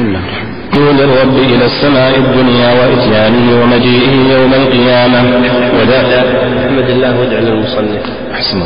بسم الله نزول الرب إلى السماء الدنيا وإتيانه ومجيئه يوم القيامة. وذا أحمد الله واجعل المصنف. أحسن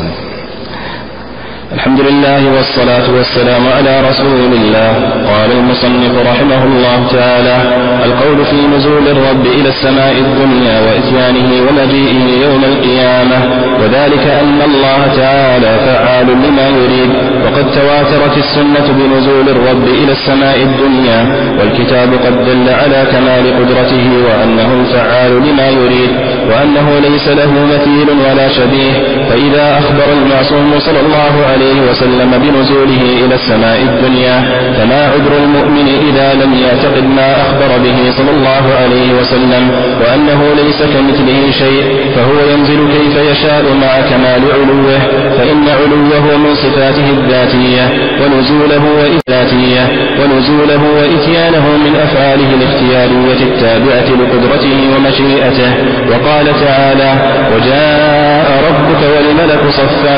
الحمد لله والصلاة والسلام على رسول الله قال المصنف رحمه الله تعالى القول في نزول الرب إلى السماء الدنيا وإتيانه ومجيئه يوم القيامة وذلك أن الله تعالى فعال لما يريد وقد تواترت السنة بنزول الرب إلى السماء الدنيا والكتاب قد دل على كمال قدرته وأنه فعال لما يريد. وأنه ليس له مثيل ولا شبيه فإذا أخبر المعصوم صلى الله عليه وسلم بنزوله إلى السماء الدنيا فما عذر المؤمن إذا لم يعتقد ما أخبر به صلى الله عليه وسلم وأنه ليس كمثله شيء فهو ينزل كيف يشاء مع كمال علوه فإن علوه من صفاته الذاتية ونزوله وإثباتية ونزوله وإتيانه من أفعاله الاختيارية التابعة لقدرته ومشيئته وقال تعالى وجاء ربك والملك صفا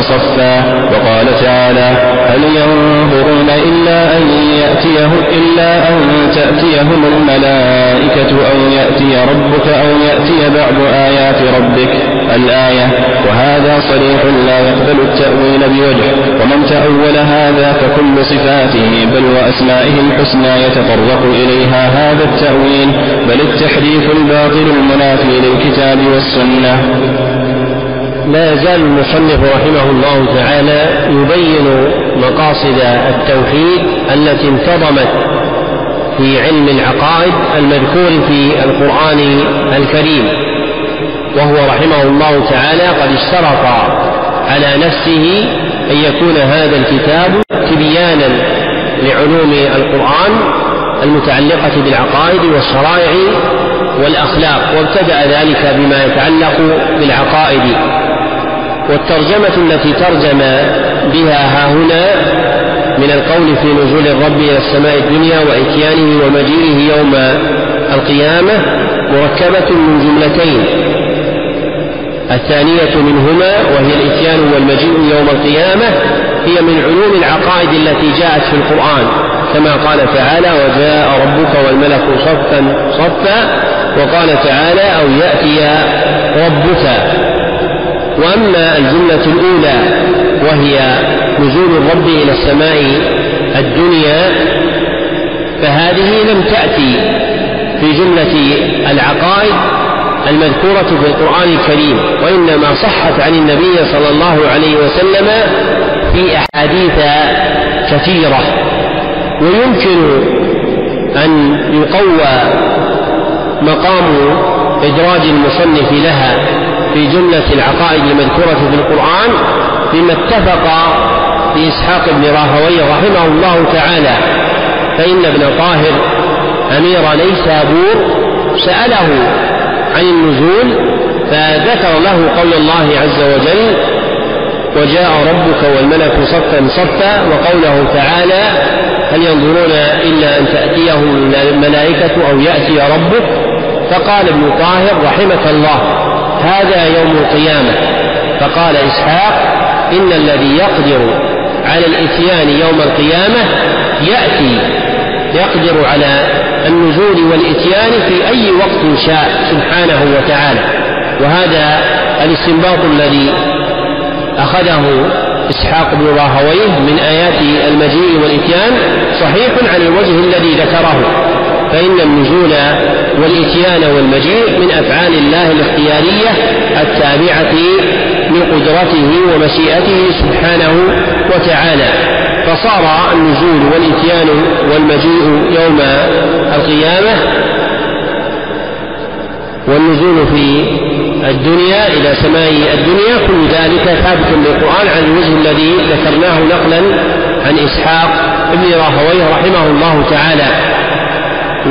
صفا وقال تعالى هل ينظرون إلا أن يأتيهم إلا أن تأتيهم الملائكة أو يأتي ربك أو يأتي بعض آيات ربك الآية وهذا صريح لا يقبل التأويل بوجه ومن تأول هذا فكل صفاته بل وأسمائه الحسنى يتطرق إليها هذا التأويل بل التحريف الباطل المنافي للكتاب والسنة. لا يزال المصنف رحمه الله تعالى يبين مقاصد التوحيد التي انتظمت في علم العقائد المذكور في القرآن الكريم. وهو رحمه الله تعالى قد اشترط على نفسه أن يكون هذا الكتاب تبيانا لعلوم القرآن المتعلقة بالعقائد والشرائع والأخلاق وابتدأ ذلك بما يتعلق بالعقائد. والترجمة التي ترجم بها ها هنا من القول في نزول الرب إلى السماء الدنيا وإتيانه ومجيئه يوم القيامة مركبة من جملتين الثانية منهما وهي الإتيان والمجيء يوم القيامة هي من علوم العقائد التي جاءت في القرآن. كما قال تعالى وجاء ربك والملك صفا صفا وقال تعالى أو يأتي ربك وأما الجملة الأولى وهي نزول الرب إلى السماء الدنيا فهذه لم تأتي في جملة العقائد المذكورة في القرآن الكريم وإنما صحت عن النبي صلى الله عليه وسلم في أحاديث كثيرة. ويمكن أن يقوى مقام إدراج المصنف لها في جملة العقائد المذكورة في القرآن بما اتفق في إسحاق بن راهويه رحمه الله تعالى. فإن ابن طاهر أمير نيسابور سأله عن النزول فذكر له قول الله عز وجل وجاء ربك والملك صفا صفا وقوله تعالى هل ينظرون إلا أن تأتيهم الملائكة أو يأتي ربك؟ فقال ابن طاهر رحمك الله هذا يوم القيامة. فقال إسحاق إن الذي يقدر على الإتيان يوم القيامة يأتي. يقدر على النزول والإتيان في أي وقت شاء سبحانه وتعالى. وهذا الاستنباط الذي أخذه إسحاق بن راهويه من آيات المجيء والإتيان صحيح عن الوجه الذي ذكره. فإن النزول والإتيان والمجيء من أفعال الله الاختيارية التابعة لقدرته ومشيئته سبحانه وتعالى. فصار النزول والإتيان والمجيء يوم القيامة والنزول في الدنيا إلى سماء الدنيا كل ذلك ثابت بالقرآن على الوجه الذي ذكرناه نقلا عن إسحاق بن راهويه رحمه الله تعالى.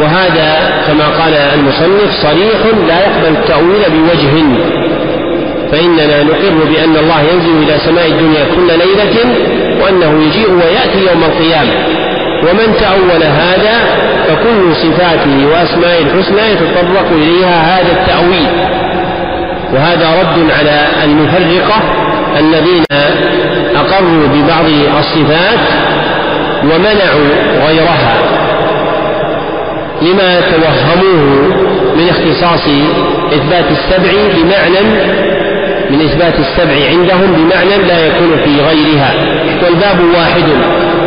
وهذا كما قال المصنف صريح لا يقبل التأويل بوجه فإننا نقر بأن الله ينزل إلى سماء الدنيا كل ليلة وأنه يجيء ويأتي يوم القيامة. ومن تأول هذا فكل صفاته وأسماء الحسنى يتطرق إليها هذا التأويل. وهذا رد على المفرقة الذين أقروا ببعض الصفات ومنعوا غيرها. لما توهموه من اختصاص إثبات السبع بمعنى من إثبات السبع عندهم بمعنى لا يكون في غيرها والباب واحد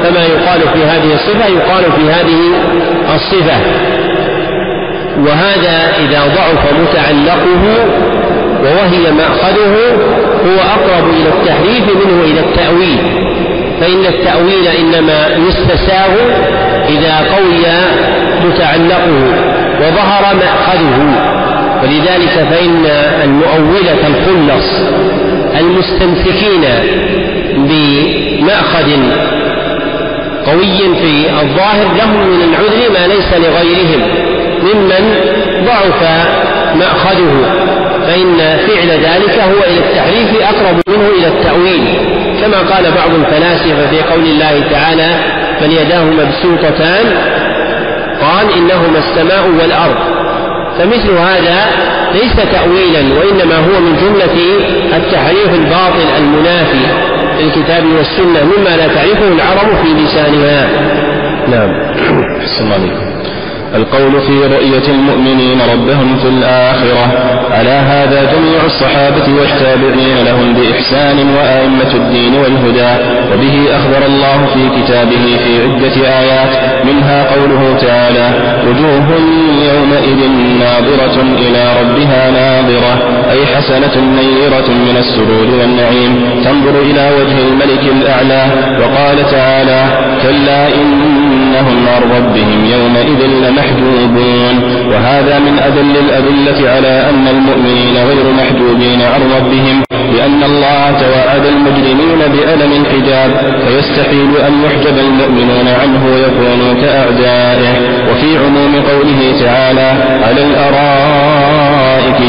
فما يقال في هذه الصفة يقال في هذه الصفة. وهذا إذا ضعف متعلقه ووهي مأخذه هو أقرب إلى التحريف منه إلى التأويل فإن التأويل إنما يستساغ إذا قوي متعلقه وظهر مأخذه. ولذلك فإن المؤولة الخلص المستمسكين بمأخذ قوي في الظاهر لهم من العذر ما ليس لغيرهم ممن ضعف مأخذه فإن فعل ذلك هو إلى التحريف أقرب منه إلى التأويل. كما قال بعض الفلاسفة في قول الله تعالى بل يداه مبسوطتان قال إنهما السماء والأرض فمثل هذا ليس تأويلا وإنما هو من جملة التحريف الباطل المنافي للكتاب والسنة مما لا تعرفه العرب في لسانها. نعم. حسن عليكم. القول في رؤية المؤمنين ربهم في الآخرة. على هذا جميع الصحابة والتابعين لهم بإحسان وأئمة الدين والهدى. وبه أخبر الله في كتابه في عدة آيات. منها قوله تعالى وجوه يومئذ ناظرة إلى ربها ناظرة أي حسنة نيرة من السرور والنعيم. تنظر إلى وجه الملك الأعلى وقال تعالى كلا إنهم عن ربهم يومئذ لمحجوبون وهذا من أدل الأدلة على أن المؤمنين غير محجوبين عن ربهم لأن الله توعد المجرمين بألم الحجاب فيستحيل أن يحجب المؤمنون عنه ويكونوا كأعدائه. وفي عموم قوله تعالى على الأرائك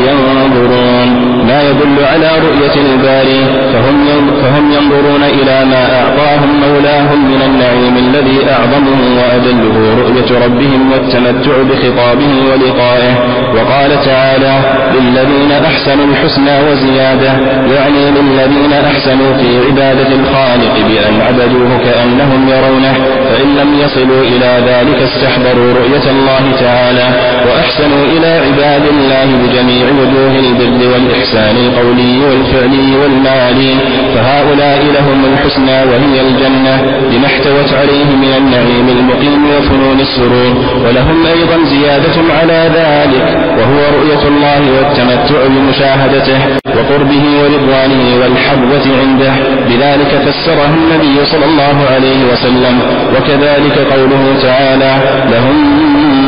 على رؤية الباري فهم فهم ينظرون إلى ما أعطاهم مولاهم من النعيم الذي أعظمه وأجله رؤية ربهم والتمتع بخطابه ولقائه. وقال تعالى للذين أحسنوا الحسنى وزيادة يعني للذين أحسنوا في عبادة الخالق بأن عبدوه كأنهم يرونه فإن لم يصلوا إلى ذلك استحضروا رؤية الله تعالى وأحسنوا إلى عباد الله بجميع وجوه البر والإحسان القولي والفعلي والمالي فهؤلاء لهم الحسنى وهي الجنة لما احتوت عليه من النعيم المقيم وفنون السرور ولهم أيضا زيادة على ذلك وهو رؤية الله والتمتع بمشاهدته وقربه ورضوانه والحظوة عنده بذلك فسره النبي صلى الله عليه وسلم وكذلك قوله تعالى لهم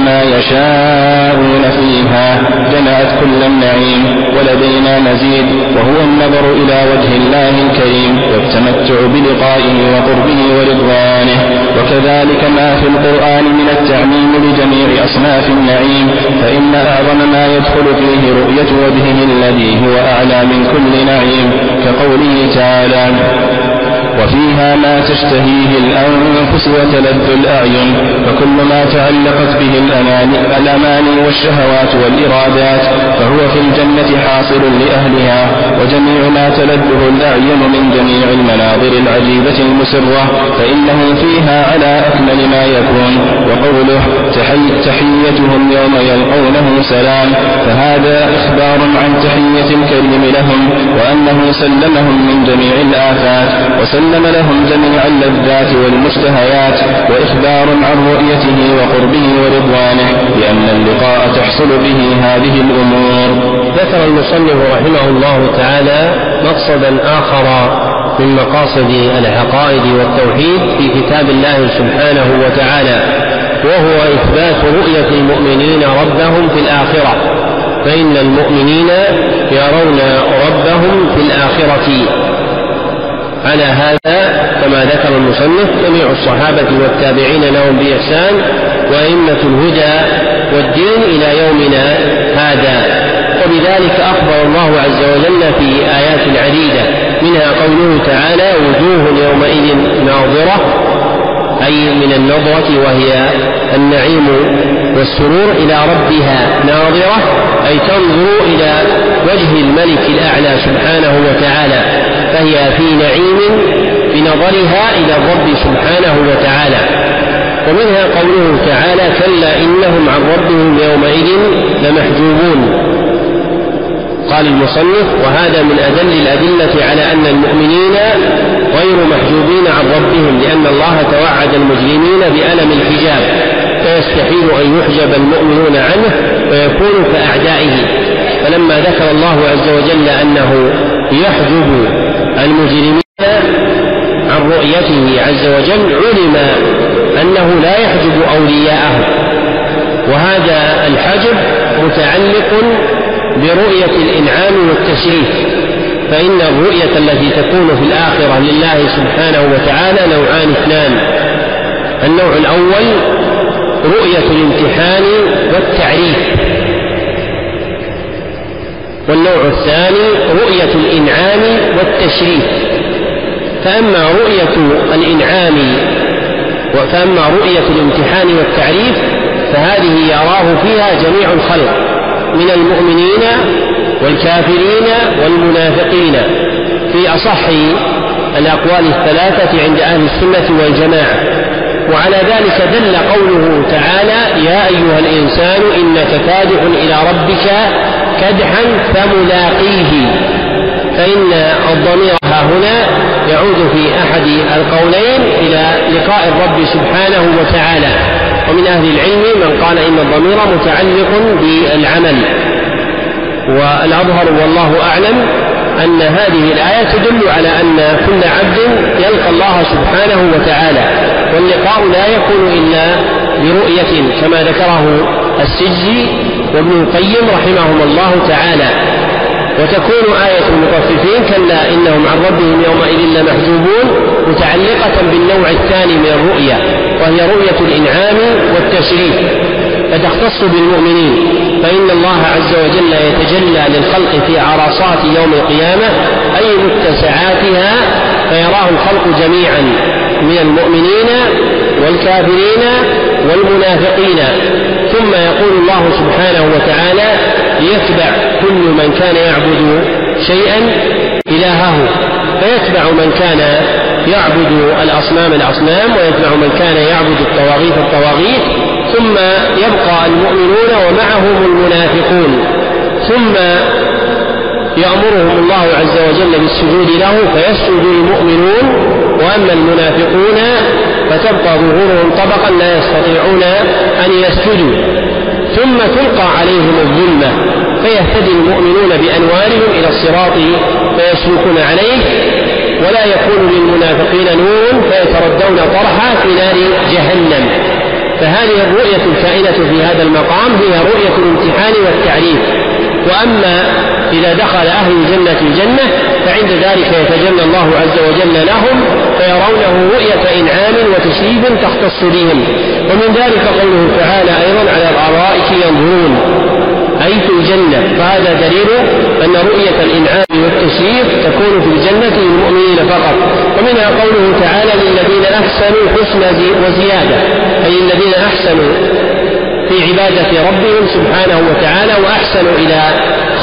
ما يشاءون فيها. جمعت كل النعيم ولدينا مزيد وهو النظر إلى وجه الله الكريم والتمتع بلقائه وقربه ورضوانه. وكذلك ما في القرآن من التعميم لجميع أصناف النعيم فإن أعظم ما يدخل فيه رؤية وجهه الذي هو أعلى من كل نعيم كقوله تعالى وفيها ما تشتهيه الأنفس وتلذ الأعين فكل ما تعلقت به الأماني والشهوات والإرادات فهو في الجنة حاصل لأهلها وجميع ما تلذه الأعين من جميع المناظر العجيبة المسرة فإنه فيها على أكمل ما يكون وقوله تحي تحيتهم يوم يلقونه سلام فهذا إخبار عن تحية الكريم لهم وأنه سلمهم من جميع الآفات وسلم وسلم لهم جميع اللذات والمشتهيات وإخبار عن رؤيته وقربه ورضوانه لأن اللقاء تحصل به هذه الأمور. ذكر المصنف رحمه الله تعالى مقصدا آخر من مقاصد العقائد والتوحيد في كتاب الله سبحانه وتعالى وهو إثبات رؤية المؤمنين ربهم في الآخرة فإن المؤمنين يرون ربهم في الآخرة. على هذا كما ذكر المصنف جميع الصحابة والتابعين لهم بإحسان وأئمة الهدى والدين إلى يومنا هذا. وبذلك أخبر الله عز وجل في آيات عديدة منها قوله تعالى وجوه يومئذ ناظرة أي من النظرة وهي النعيم والسرور إلى ربها ناظرة أي تنظر إلى وجه الملك الأعلى سبحانه وتعالى فهي في نعيم بنظرها إلى الرب سبحانه وتعالى. ومنها قوله تعالى كلا إنهم عن ربهم يومئذ لمحجوبون قال المصنف وهذا من أدل الأدلة على أن المؤمنين غير محجوبين عن ربهم لأن الله توعد المجرمين بألم الحجاب. فيستحيل أن يحجب المؤمنون عنه ويكون كأعدائه. فلما ذكر الله عز وجل أنه يحجب المجرمين عن رؤيته عز وجل علم أنه لا يحجب أولياءه. وهذا الحجب متعلق برؤية الإنعام والتشريف. فإن الرؤية التي تكون في الآخرة لله سبحانه وتعالى نوعان اثنان. النوع الأول رؤية الامتحان والتعريف. والنوع الثاني رؤية الإنعام والتشريف. فأما رؤية الإنعام فأما رؤية الامتحان والتعريف فهذه يراه فيها جميع الخلق من المؤمنين والكافرين والمنافقين. في أصح الأقوال الثلاثة عند أهل السنة والجماعة. وعلى ذلك دل قوله تعالى يا أيها الإنسان إنك كادح إلى ربك كدحا فملاقيه. فإن الضمير ها هنا يعود في أحد القولين إلى لقاء الرب سبحانه وتعالى. ومن أهل العلم من قال إن الضمير متعلق بالعمل. والأظهر والله أعلم أن هذه الآية تدل على أن كل عبد يلقى الله سبحانه وتعالى واللقاء لا يكون إلا برؤية كما ذكره السجي وابن القيم رحمهما الله تعالى. وتكون آية المطففين كلا إنهم عن ربهم يومئذ لمحجوبون متعلقة بالنوع الثاني من الرؤية وهي رؤية الإنعام والتشريف. فتختص بالمؤمنين فإن الله عز وجل يتجلى للخلق في عرصات يوم القيامة أي متسعاتها فيراه الخلق جميعا من المؤمنين والكافرين والمنافقين. ثم يقول الله سبحانه وتعالى ليتبع كل من كان يعبد شيئا إلهه فيتبع من كان يعبد الأصنام الأصنام ويتبع من كان يعبد الطواغيت الطواغيت ثم يبقى المؤمنون ومعهم المنافقون ثم يأمرهم الله عز وجل بالسجود له فيسجد المؤمنون وأما المنافقون فتبقى ظهورهم طبقا لا يستطيعون أن يسجدوا. ثم تلقى عليهم الظلمة فيهتدي المؤمنون بأنوارهم إلى الصراط فيسلكون عليه ولا يكون للمنافقين نور فيتردون طرحا في نار جهنم. فهذه الرؤية الكائنة في هذا المقام هي رؤية الامتحان والتعريف. وأما إذا دخل أهل الجنة الجنة فعند ذلك يتجلى الله عز وجل لهم فيرونه رؤية إنعام وتشريف تختص بهم. ومن ذلك قوله تعالى أيضا على الأرائك ينظرون. أي في الجنة فهذا دليل أن رؤية الإنعام والتشريف تكون في الجنة للمؤمنين فقط. ومنها قوله تعالى للذين أحسنوا حسن وزيادة أي الذين أحسنوا في عبادة ربهم سبحانه وتعالى وأحسنوا إلى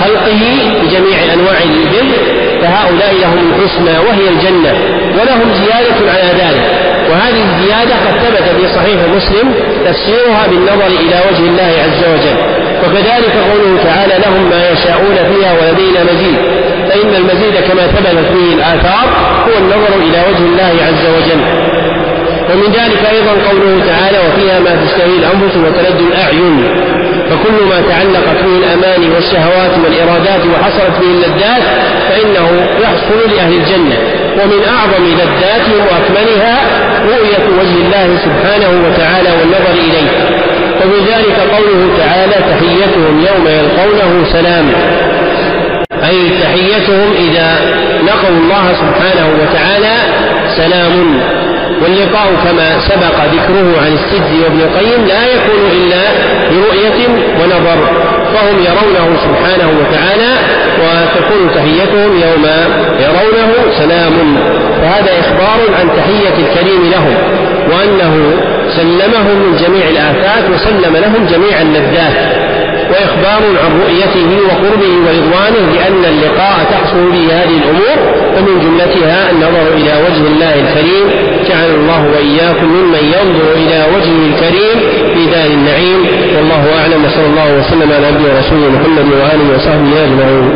خلقه بجميع أنواع البر فهؤلاء لهم الحسنى وهي الجنة ولهم زيادة على ذلك. وهذه الزيادة قد ثبت في صحيح مسلم تفسيرها بالنظر إلى وجه الله عز وجل. وكذلك قوله تعالى لهم ما يشاءون فيها ولدينا مزيد. فإن المزيد كما ثبتت به الآثار هو النظر إلى وجه الله عز وجل. ومن ذلك أيضا قوله تعالى وفيها ما تشتهي الأنفس وتلد الأعين. فكل ما تعلقت به الأماني والشهوات والإرادات وحصلت به اللذات فإنه يحصل لأهل الجنة. ومن أعظم لذاتهم وأكملها رؤية وجه الله سبحانه وتعالى والنظر إليه. ومن ذلك قوله تعالى تحيتهم يوم يلقونه سلام. أي تحيتهم إذا لقوا الله سبحانه وتعالى سلام. واللقاء كما سبق ذكره عن السد وابن القيم لا يكون إلا برؤية ونظر. فهم يرونه سبحانه وتعالى وتكون تحيتهم يوم يرونه سلام. فهذا إخبار عن تحية الكريم لهم وأنه سلمهم من جميع الآفات وسلم لهم جميع اللذات وإخبار عن رؤيته وقربه ورضوانه لأن اللقاء تحصل به هذه الأمور ومن جملتها النظر إلى وجه الله الكريم جعل الله وإياكم ممن ينظر إلى وجهه الكريم في دار النعيم والله أعلم وصلى الله وسلم على عبده ورسوله محمد وآله وصحبه أجمعين.